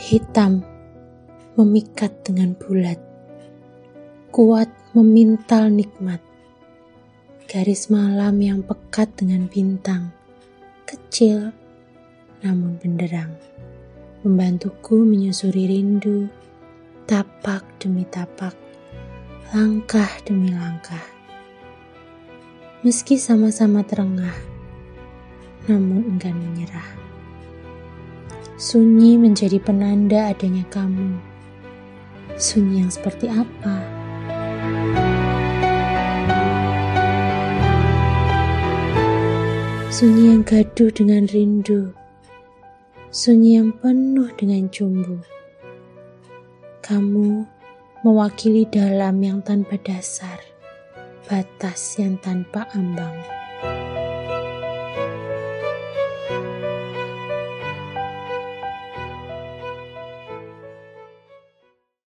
Hitam memikat dengan bulat, kuat memintal nikmat. Garis malam yang pekat dengan bintang, kecil namun benderang, membantuku menyusuri rindu, tapak demi tapak, langkah demi langkah. Meski sama-sama terengah, namun enggan menyerah. Sunyi menjadi penanda adanya kamu. Sunyi yang seperti apa? Sunyi yang gaduh dengan rindu. Sunyi yang penuh dengan cumbu. Kamu mewakili dalam yang tanpa dasar, batas yang tanpa ambang.